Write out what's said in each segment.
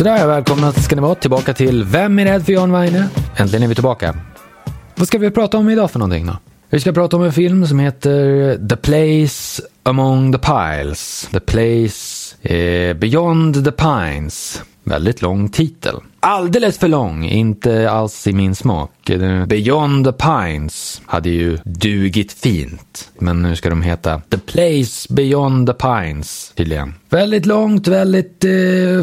Sådär, välkomna ska ni vara tillbaka till Vem är rädd för John Weine? Äntligen är vi tillbaka. Vad ska vi prata om idag för någonting då? Vi ska prata om en film som heter The Place Among the Piles. The Place eh, Beyond the Pines. Väldigt lång titel. Alldeles för lång, inte alls i min smak. Eh, Beyond the Pines hade ju dugit fint. Men nu ska de heta The Place Beyond the Pines tydligen. Väldigt långt, väldigt eh,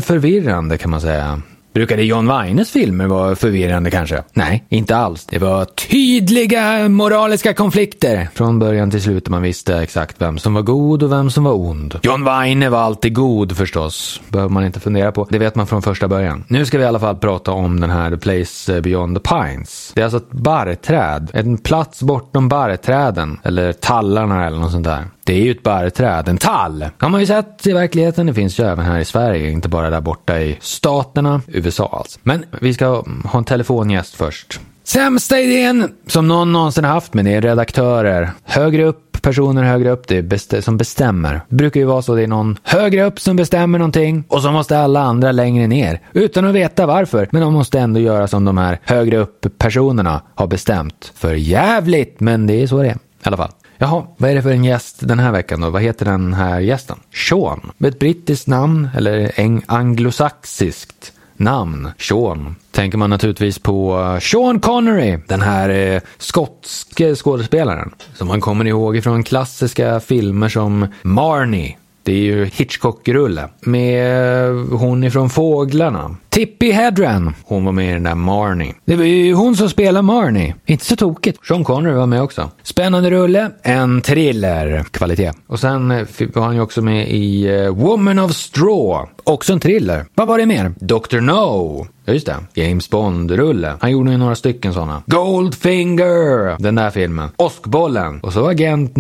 förvirrande kan man säga. Brukade John Weines filmer vara förvirrande kanske? Nej, inte alls. Det var tydliga moraliska konflikter. Från början till slut man visste exakt vem som var god och vem som var ond. John Weine var alltid god förstås. Behöver man inte fundera på. Det vet man från första början. Nu ska vi i alla fall prata om den här The Place Beyond the Pines. Det är alltså ett barrträd. En plats bortom barrträden. Eller tallarna eller något sånt där. Det är ju ett barrträd, en tall. har man ju sett i verkligheten. Det finns ju även här i Sverige, inte bara där borta i staterna, USA alltså. Men vi ska ha en telefongäst först. Sämsta idén som någon någonsin haft, men det är redaktörer. Högre upp, personer högre upp, det är best som bestämmer. Det brukar ju vara så, det är någon högre upp som bestämmer någonting och så måste alla andra längre ner. Utan att veta varför, men de måste ändå göra som de här högre upp personerna har bestämt. För jävligt, men det är så det är. I alla fall. Jaha, vad är det för en gäst den här veckan då? Vad heter den här gästen? Sean. Med ett brittiskt namn, eller en anglosaxiskt namn. Sean. Tänker man naturligtvis på eh, Sean Connery, den här eh, skotske skådespelaren. Som man kommer ihåg från klassiska filmer som Marnie. Det är ju Hitchcock-rulle. Med hon ifrån Fåglarna. Tippi Hedren. Hon var med i den där Marnie. Det var ju hon som spelar Marnie. Inte så tokigt. Sean Connery var med också. Spännande rulle. En thriller. Kvalitet. Och sen eh, var han ju också med i eh, Woman of Straw. Också en thriller. Vad var det mer? Dr. No. Ja, just det. James Bond-rulle. Han gjorde ju några stycken sådana. Goldfinger! Den där filmen. Åskbollen. Och så Agent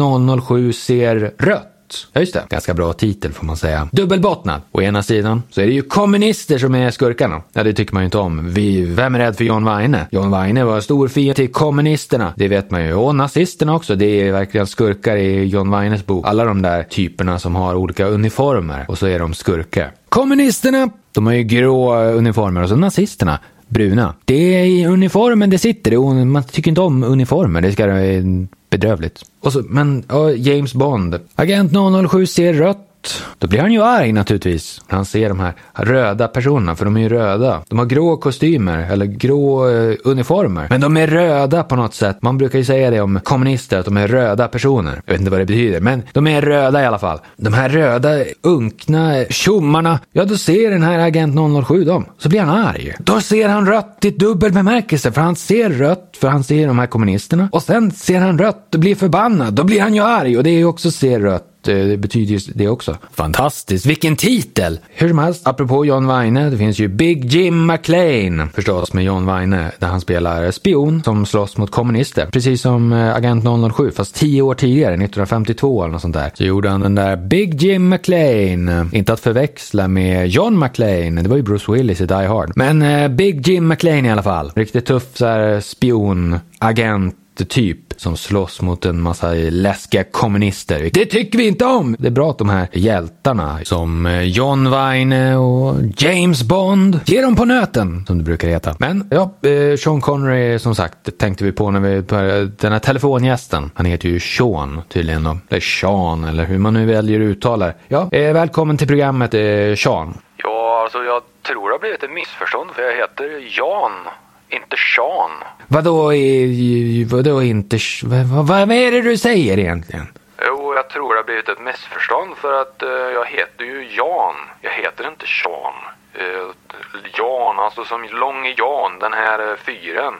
007 ser rött. Ja, just det. Ganska bra titel får man säga. Dubbelbottnad. Å ena sidan så är det ju kommunister som är skurkarna. Ja, det tycker man ju inte om. Vi, vem är rädd för John Weine? John Weine var stor fiende till kommunisterna. Det vet man ju. Och nazisterna också. Det är verkligen skurkar i John Weines bok. Alla de där typerna som har olika uniformer och så är de skurkar. Kommunisterna, de har ju grå uniformer och så nazisterna bruna. Det är i uniformen det sitter. Man tycker inte om uniformer. Det ska bedrövligt. Och så, men ja, James Bond. Agent 007 ser rött. Då blir han ju arg naturligtvis. När han ser de här röda personerna, för de är ju röda. De har grå kostymer, eller grå eh, uniformer. Men de är röda på något sätt. Man brukar ju säga det om kommunister, att de är röda personer. Jag vet inte vad det betyder, men de är röda i alla fall. De här röda, unkna tjommarna. Ja, då ser den här agent 007 dem. Så blir han arg. Då ser han rött i dubbel bemärkelse, för han ser rött, för han ser de här kommunisterna. Och sen ser han rött och blir förbannad. Då blir han ju arg och det är ju också ser rött det betyder ju det också. Fantastiskt, vilken titel! Hur som helst, apropå John Weine, det finns ju Big Jim McLean förstås med John Weine där han spelar spion som slåss mot kommunister. Precis som eh, Agent 007 fast tio år tidigare, 1952 eller något sånt där. Så gjorde han den där Big Jim McLean. Inte att förväxla med John McLean, det var ju Bruce Willis i Die Hard. Men uh, Big Jim McLean i alla fall. Riktigt tuff så här, spion, agent jättetyp som slåss mot en massa läskiga kommunister. Det tycker vi inte om! Det är bra att de här hjältarna som eh, John Wayne och James Bond ger dem på nöten, som det brukar heta. Men ja, eh, Sean Connery som sagt tänkte vi på när vi började. Eh, den här telefongästen. Han heter ju Sean tydligen då. Eller Sean eller hur man nu väljer att uttala det. Ja, välkommen till programmet Sean. Ja, alltså jag tror det har blivit ett missförstånd för jag heter Jan. Inte Sean. Vadå, vadå inte... Vad, vad är det du säger egentligen? Jo, jag tror det har blivit ett missförstånd för att uh, jag heter ju Jan. Jag heter inte Sean. Uh, Jan, alltså som Långe Jan, den här uh, fyren.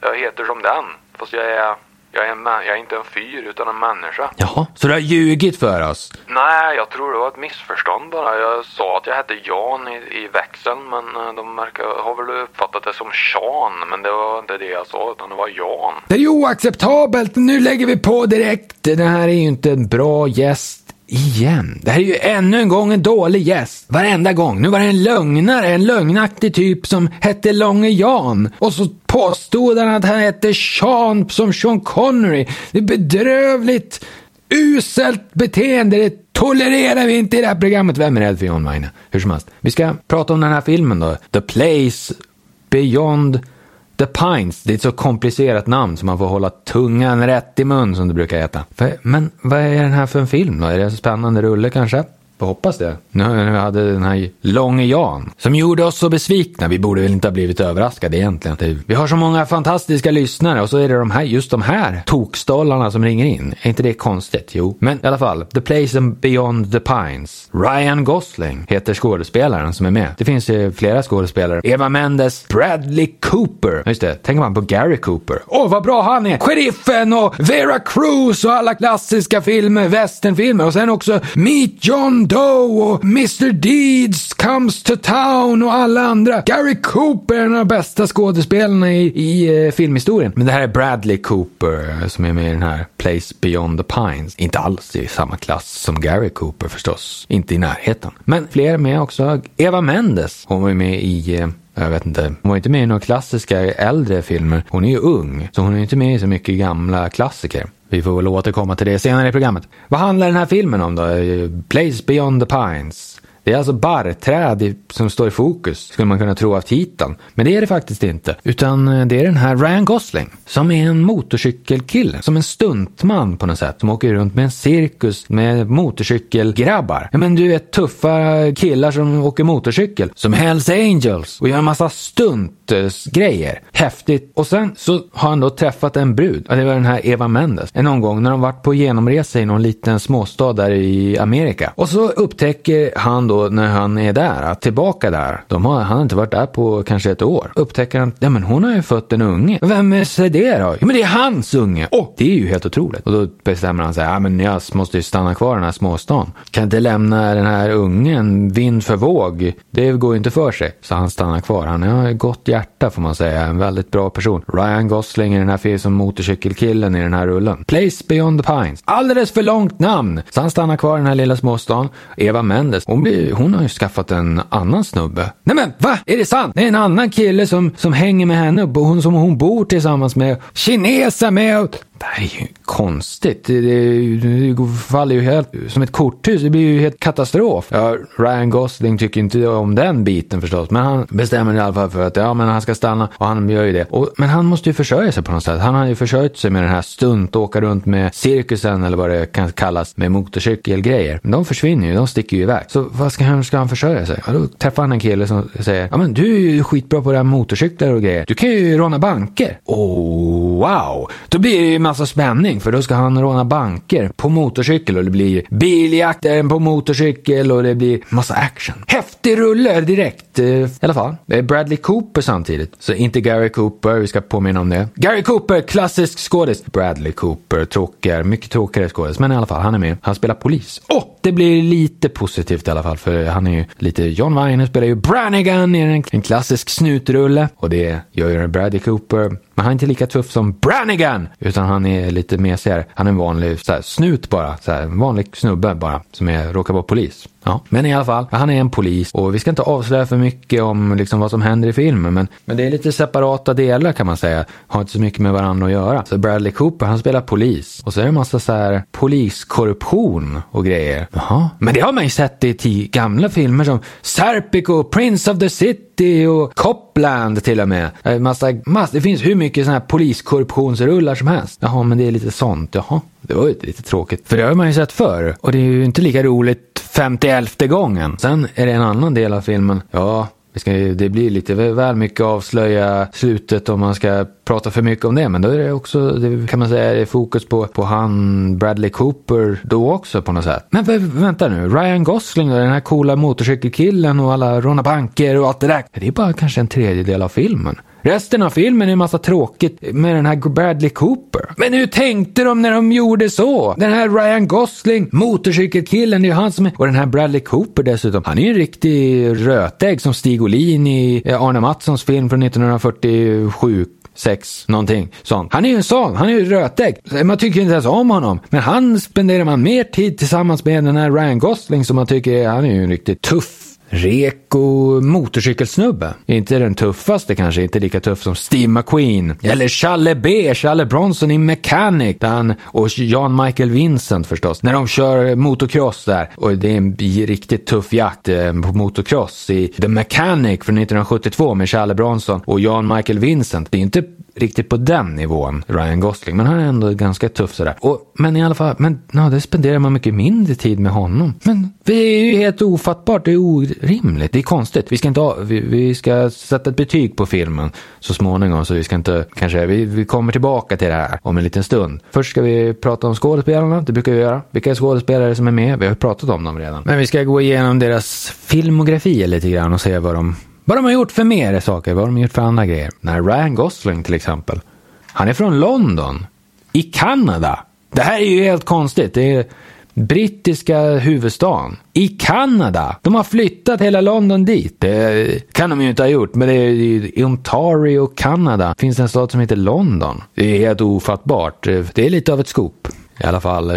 Jag heter som den, fast jag är jag är, en, jag är inte en fyr utan en människa. Jaha, så du har ljugit för oss? Nej, jag tror det var ett missförstånd bara. Jag sa att jag hette Jan i, i växeln men eh, de verkar, har väl uppfattat det som Sean. Men det var inte det jag sa utan det var Jan. Det är ju oacceptabelt. Nu lägger vi på direkt. Det här är ju inte en bra gäst Igen. Det här är ju ännu en gång en dålig gäst. Varenda gång. Nu var det en lögnare, en lögnaktig typ som hette Långe Jan. Och så påstod han att han hette Sean som Sean Connery. Det är bedrövligt. Uselt beteende. Det tolererar vi inte i det här programmet. Vem är rädd för John Wayne? Hur som helst. Vi ska prata om den här filmen då. The Place Beyond The Pines. Det är ett så komplicerat namn så man får hålla tungan rätt i mun som det brukar heta. Men vad är den här för en film då? Är det en spännande rulle kanske? Jag hoppas det. Nu när vi hade den här Långe Jan som gjorde oss så besvikna. Vi borde väl inte ha blivit överraskade egentligen. Vi har så många fantastiska lyssnare och så är det de här, just de här tokstollarna som ringer in. Är inte det konstigt? Jo. Men i alla fall, The Place Beyond the Pines. Ryan Gosling heter skådespelaren som är med. Det finns ju flera skådespelare. Eva Mendes, Bradley Cooper. Just det, tänker man på Gary Cooper. Åh, oh, vad bra han är! Sheriffen och Vera Cruz och alla klassiska filmer, westernfilmer och sen också Meet John Doe och Mr Deeds Comes to Town och alla andra. Gary Cooper är en av de bästa skådespelarna i, i eh, filmhistorien. Men det här är Bradley Cooper eh, som är med i den här Place Beyond the Pines. Inte alls i samma klass som Gary Cooper förstås. Inte i närheten. Men fler är med också. Eva Mendes. Hon var ju med i eh, jag vet inte. Hon var inte med i några klassiska äldre filmer. Hon är ju ung, så hon är inte med i så mycket gamla klassiker. Vi får väl återkomma till det senare i programmet. Vad handlar den här filmen om då? Place Beyond the Pines. Det är alltså barrträd som står i fokus, skulle man kunna tro av titeln. Men det är det faktiskt inte. Utan eh, det är den här Ryan Gosling, som är en motorcykelkille. Som en stuntman på något sätt. Som åker runt med en cirkus med motorcykelgrabbar. Ja, men du vet tuffa killar som åker motorcykel. Som Hells Angels. Och gör en massa stuntgrejer. Häftigt. Och sen så har han då träffat en brud. Det var den här Eva Mendes. Någon gång när de varit på genomresa i någon liten småstad där i Amerika. Och så upptäcker han då då när han är där, tillbaka där, de har, han har inte varit där på kanske ett år, upptäcker han, ja men hon har ju fött en unge. Vem är det då? Ja men det är hans unge! Oh, det är ju helt otroligt. Och då bestämmer han sig, ja men jag måste ju stanna kvar i den här småstan. Kan inte lämna den här ungen vind för våg. Det går ju inte för sig. Så han stannar kvar. Han har ett gott hjärta får man säga, en väldigt bra person. Ryan Gosling i den här filmen som motorcykelkillen i den här rullen. Place Beyond the Pines. Alldeles för långt namn! Så han stannar kvar i den här lilla småstan. Eva Mendes, hon blir hon har ju skaffat en annan snubbe. Nej men va? Är det sant? Det är en annan kille som, som hänger med henne och hon, som hon bor tillsammans med. Kineser med och det här är ju konstigt. Det, det, det faller ju helt som ett korthus. Det blir ju helt katastrof. Ja, Ryan Gosling tycker inte om den biten förstås. Men han bestämmer i alla fall för att ja, men han ska stanna och han gör ju det. Och, men han måste ju försörja sig på något sätt. Han har ju försörjt sig med den här stunt, åka runt med cirkusen eller vad det kan kallas med motorcykelgrejer. Men de försvinner ju, de sticker ju iväg. Så vad ska, hur ska han försörja sig? Ja, då träffar han en kille som säger ja men du är ju skitbra på det här motorcyklar och grejer. Du kan ju råna banker. Oh wow! Då blir det ju massa spänning för då ska han råna banker på motorcykel och det blir biljakter på motorcykel och det blir massa action. Häftig rulle direkt. Eh, I alla fall. Det är Bradley Cooper samtidigt. Så inte Gary Cooper, vi ska påminna om det. Gary Cooper, klassisk skådis. Bradley Cooper, tråkigare, mycket tråkigare skådis. Men i alla fall, han är med. Han spelar polis. Åh! Oh, det blir lite positivt i alla fall för han är ju lite, John Wayne spelar ju Branigan i en, en klassisk snutrulle och det gör ju Bradley Cooper men han är inte lika tuff som Brannigan! Utan han är lite mesigare. Han är en vanlig så här, snut bara. Så här, en vanlig snubbe bara. Som är, råkar vara polis. Ja, men i alla fall, han är en polis och vi ska inte avslöja för mycket om liksom, vad som händer i filmen. Men, men det är lite separata delar kan man säga. Har inte så mycket med varandra att göra. Så Bradley Cooper, han spelar polis. Och så är det en massa så här poliskorruption och grejer. Jaha. Men det har man ju sett i gamla filmer som Serpico, Prince of the City och Copland till och med. Eh, massa, massa, det finns hur mycket sådana här poliskorruptionsrullar som helst. Jaha, men det är lite sånt. Jaha, det var ju lite tråkigt. För det har man ju sett förr. Och det är ju inte lika roligt 51 gången. Sen är det en annan del av filmen. Ja, ska, det blir lite väl mycket avslöja slutet om man ska prata för mycket om det. Men då är det också, det kan man säga, det är fokus på, på han Bradley Cooper då också på något sätt. Men vänta nu, Ryan Gosling och den här coola motorcykelkillen och alla råna banker och allt det där. Det är bara kanske en tredjedel av filmen. Resten av filmen är en massa tråkigt med den här Bradley Cooper. Men hur tänkte de när de gjorde så? Den här Ryan Gosling, motorcykelkillen, det är ju han som är... Och den här Bradley Cooper dessutom. Han är ju en riktig rötägg som Stig Olin i eh, Arne Mattssons film från 1947 sex, någonting sånt. Han är ju en sån, han är ju rötägg. Man tycker inte ens om honom. Men han spenderar man mer tid tillsammans med den här Ryan Gosling som man tycker, han är ju en riktigt tuff reko motorcykelsnubbe. Inte den tuffaste kanske, inte lika tuff som Steve McQueen. Eller Challe B, Challe Bronson i Mechanic. Han, och Jan Michael Vincent förstås. När de kör motocross där. Och det är en riktigt tuff jakt eh, på motocross i The Mechanic från 1972 med Challe Bronson och Jan Michael Vincent. Det är inte riktigt på den nivån, Ryan Gosling. Men han är ändå ganska tuff sådär. Och, men i alla fall, men ja, det spenderar man mycket mindre tid med honom. Men det är ju helt ofattbart, det är orimligt, det är konstigt. Vi ska inte ha, vi, vi, ska sätta ett betyg på filmen så småningom, så vi ska inte, kanske, vi, vi kommer tillbaka till det här om en liten stund. Först ska vi prata om skådespelarna, det brukar vi göra. Vilka skådespelare som är med, vi har pratat om dem redan. Men vi ska gå igenom deras filmografi lite grann och se vad de vad de har gjort för mer saker, vad de har gjort för andra grejer. När Ryan Gosling till exempel. Han är från London. I Kanada. Det här är ju helt konstigt. Det är brittiska huvudstaden. I Kanada. De har flyttat hela London dit. Det kan de ju inte ha gjort, men det är i Ontario, Kanada. finns en stad som heter London. Det är helt ofattbart. Det är lite av ett scoop. I alla fall eh,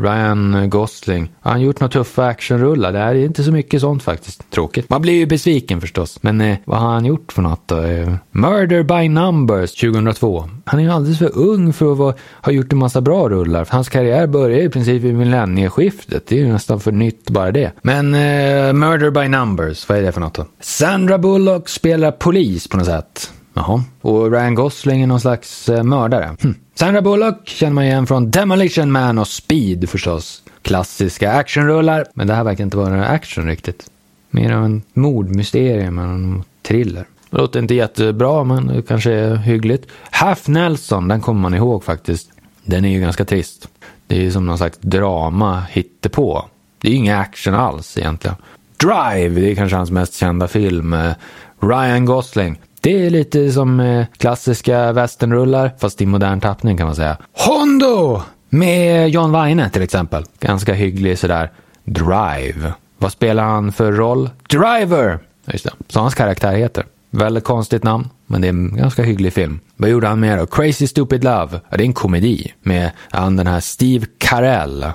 Ryan Gosling. Har han gjort några tuffa actionrullar? Det är inte så mycket sånt faktiskt. Tråkigt. Man blir ju besviken förstås. Men eh, vad har han gjort för något då? Eh, Murder by Numbers 2002. Han är ju alldeles för ung för att vara, ha gjort en massa bra rullar. Hans karriär började i princip i millennieskiftet. Det är ju nästan för nytt bara det. Men eh, Murder by Numbers, vad är det för något då? Sandra Bullock spelar polis på något sätt. Jaha. Och Ryan Gosling är någon slags eh, mördare. Hm. Sandra Bullock känner man igen från Demolition Man och Speed förstås. Klassiska actionrullar. Men det här verkar inte vara action riktigt. Mer av en mordmysterium än en thriller. Det låter inte jättebra, men det kanske är hyggligt. Half Nelson, den kommer man ihåg faktiskt. Den är ju ganska trist. Det är ju som någon slags drama hittepå. Det är ju ingen action alls egentligen. Drive, det är kanske hans mest kända film. Eh, Ryan Gosling. Det är lite som eh, klassiska westernrullar, fast i modern tappning kan man säga. Hondo! Med John Weine till exempel. Ganska hygglig sådär. Drive. Vad spelar han för roll? Driver! Just det, så hans karaktär heter. Väldigt konstigt namn, men det är en ganska hygglig film. Vad gjorde han mer då? Crazy Stupid Love. Ja, det är en komedi med han den här Steve Carell.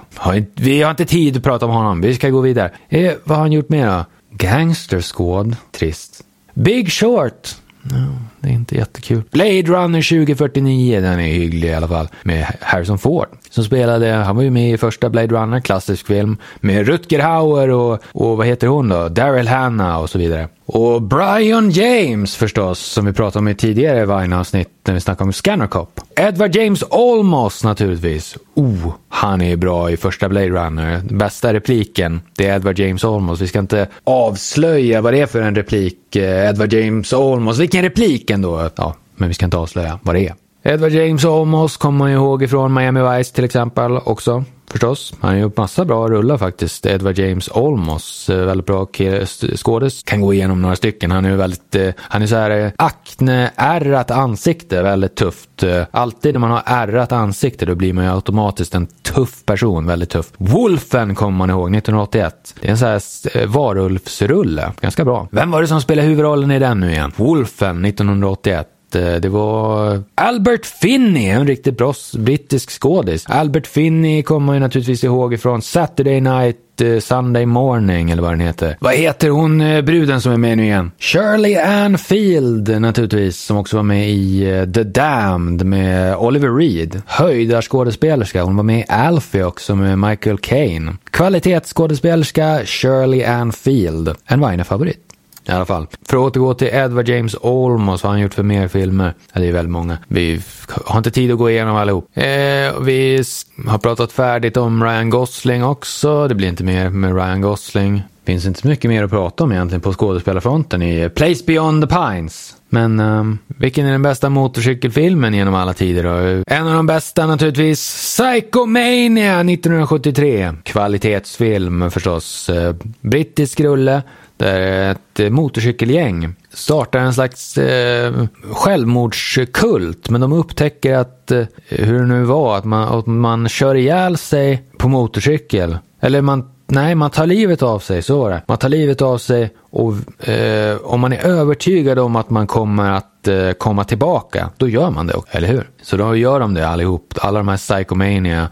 Vi har inte tid att prata om honom, vi ska gå vidare. Eh, vad har han gjort mer då? Gangster Squad. Trist. Big Short. No, det är inte jättekul. Blade Runner 2049, den är hygglig i alla fall. Med Harrison Ford. Som spelade, han var ju med i första Blade Runner, klassisk film. Med Rutger Hauer och, och vad heter hon då? Daryl Hannah och så vidare. Och Brian James förstås, som vi pratade om i tidigare Vine-avsnitt när vi snackade om Scanner Cop. Edward James Olmos naturligtvis. Oh, han är bra i första Blade Runner. Bästa repliken, det är Edward James Olmos. Vi ska inte avslöja vad det är för en replik, eh, Edward James Olmos. Vilken replik ändå? Ja, men vi ska inte avslöja vad det är. Edward James Olmos kommer man ihåg ifrån Miami Vice till exempel också förstås. Han har gjort massa bra rullar faktiskt. Edward James Olmos, eh, väldigt bra skådis. Kan gå igenom några stycken. Han är väldigt, eh, han är så här eh, akne-ärrat ansikte, väldigt tufft. Alltid när man har ärrat ansikte då blir man ju automatiskt en tuff person, väldigt tuff. Wolfen kommer man ihåg, 1981. Det är en så här varulvsrulle, ganska bra. Vem var det som spelade huvudrollen i den nu igen? Wolfen, 1981. Eh, det var Albert Finney, en riktigt bra brittisk skådis. Albert Finney kommer man ju naturligtvis ihåg ifrån Saturday Night eh, Sunday Morning eller vad den heter. Vad heter hon eh, bruden som är med nu igen? Shirley Ann Field naturligtvis som också var med i The Damned med Oliver Reed. Höjdarskådespelerska. Hon var med i Alfie också med Michael Caine. Kvalitetsskådespelerska Shirley Ann Field. En Weiner-favorit. I alla fall. För att återgå till Edward James Olmos, vad har han gjort för mer filmer? Ja, det är väldigt många. Vi har inte tid att gå igenom allihop. Eh, vi har pratat färdigt om Ryan Gosling också. Det blir inte mer med Ryan Gosling. Finns inte så mycket mer att prata om egentligen på skådespelarfronten i Place Beyond the Pines. Men um, vilken är den bästa motorcykelfilmen genom alla tider då? En av de bästa naturligtvis Psychomania 1973. Kvalitetsfilm förstås. Eh, brittisk rulle där ett motorcykelgäng startar en slags eh, självmordskult. Men de upptäcker att, eh, hur det nu var, att man, att man kör ihjäl sig på motorcykel. Eller man nej, man tar livet av sig, så var det. Man tar livet av sig och eh, om man är övertygad om att man kommer att eh, komma tillbaka, då gör man det, eller hur? Så då gör de det allihop. Alla de här psychomania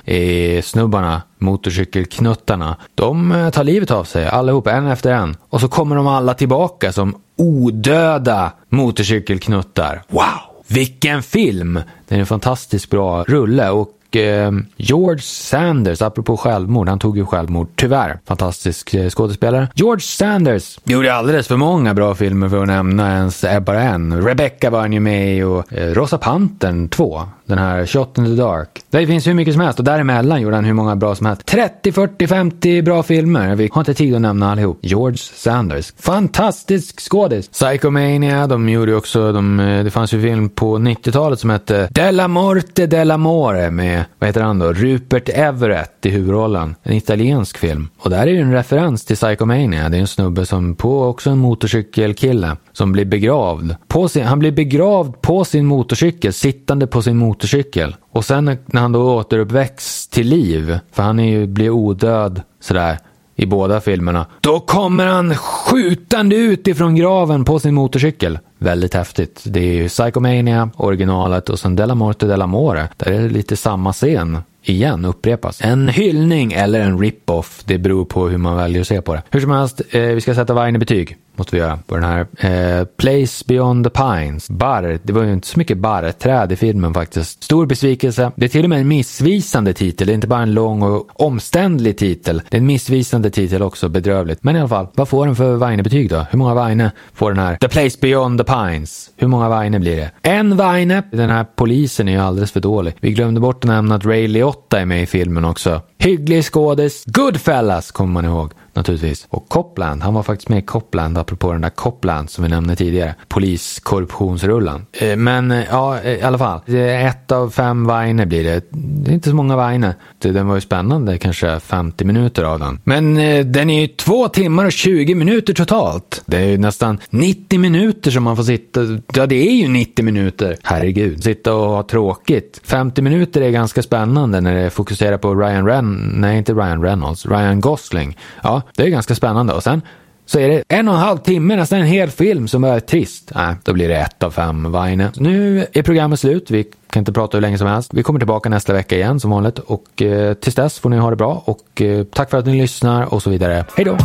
snubbarna, motorcykelknuttarna, de eh, tar livet av sig allihop, en efter en. Och så kommer de alla tillbaka som odöda motorcykelknuttar. Wow! Vilken film! Det är en fantastiskt bra rulle och eh, George Sanders, apropå självmord, han tog ju självmord, tyvärr. Fantastisk eh, skådespelare. George Sanders gjorde alldeles för många bra filmer för att nämna ens bara en. Rebecca var han ju med i och eh, Rosa Pantern 2. Den här Shot in the Dark. Det finns hur mycket som helst och däremellan gjorde han hur många bra som helst. 30, 40, 50 bra filmer. Vi har inte tid att nämna allihop. George Sanders. Fantastisk skådis. Psychomania, de gjorde ju också, de, eh, det fanns ju film på 90-talet som hette Della Morte della more. med, vad heter han då, Rupert Everett i huvudrollen. En italiensk film. Och där är ju en referens till Psychomania. Det är en snubbe som på också en motorcykelkille som blir begravd. På sin, han blir begravd på sin motorcykel, sittande på sin motorcykel. Och sen när han då återuppväcks till liv, för han är ju, blir odöd sådär i båda filmerna. Då kommer han skjutande ut ifrån graven på sin motorcykel. Väldigt häftigt. Det är ju Psychomania, originalet och sen Della Morte Della More. Där är det lite samma scen igen upprepas. En hyllning eller en rip-off, det beror på hur man väljer att se på det. Hur som helst, eh, vi ska sätta varje betyg måste vi göra på den här. Eh, Place Beyond the Pines. Barr. Det var ju inte så mycket barrträd i filmen faktiskt. Stor besvikelse. Det är till och med en missvisande titel. Det är inte bara en lång och omständlig titel. Det är en missvisande titel också. Bedrövligt. Men i alla fall, vad får den för Weine-betyg då? Hur många Weine får den här? The Place Beyond the Pines. Hur många Weine blir det? En Weine. Den här polisen är ju alldeles för dålig. Vi glömde bort att nämna att Ray Liotta är med i filmen också. Hygglig skådis. Goodfellas kommer man ihåg naturligtvis. Och Copland, han var faktiskt med i Copland, apropå den där Copland som vi nämnde tidigare. Poliskorruptionsrullan. Eh, men eh, ja, eh, i alla fall. Ett av fem viner blir det. Det är inte så många viner. Den var ju spännande, kanske 50 minuter av den. Men den är ju två timmar och 20 minuter totalt. Det är ju nästan 90 minuter som man får sitta. Ja, det är ju 90 minuter. Herregud. Sitta och ha tråkigt. 50 minuter är ganska spännande när det fokuserar på Ryan Ren... Nej, inte Ryan Reynolds. Ryan Gosling. Ja, det är ganska spännande. Och sen så är det en och en halv timme, nästan en hel film som är trist. Nej, då blir det ett av fem Vaine. Nu är programmet slut. Vi kan inte prata hur länge som helst. Vi kommer tillbaka nästa vecka igen som vanligt och eh, tills dess får ni ha det bra och eh, tack för att ni lyssnar och så vidare. Hej då!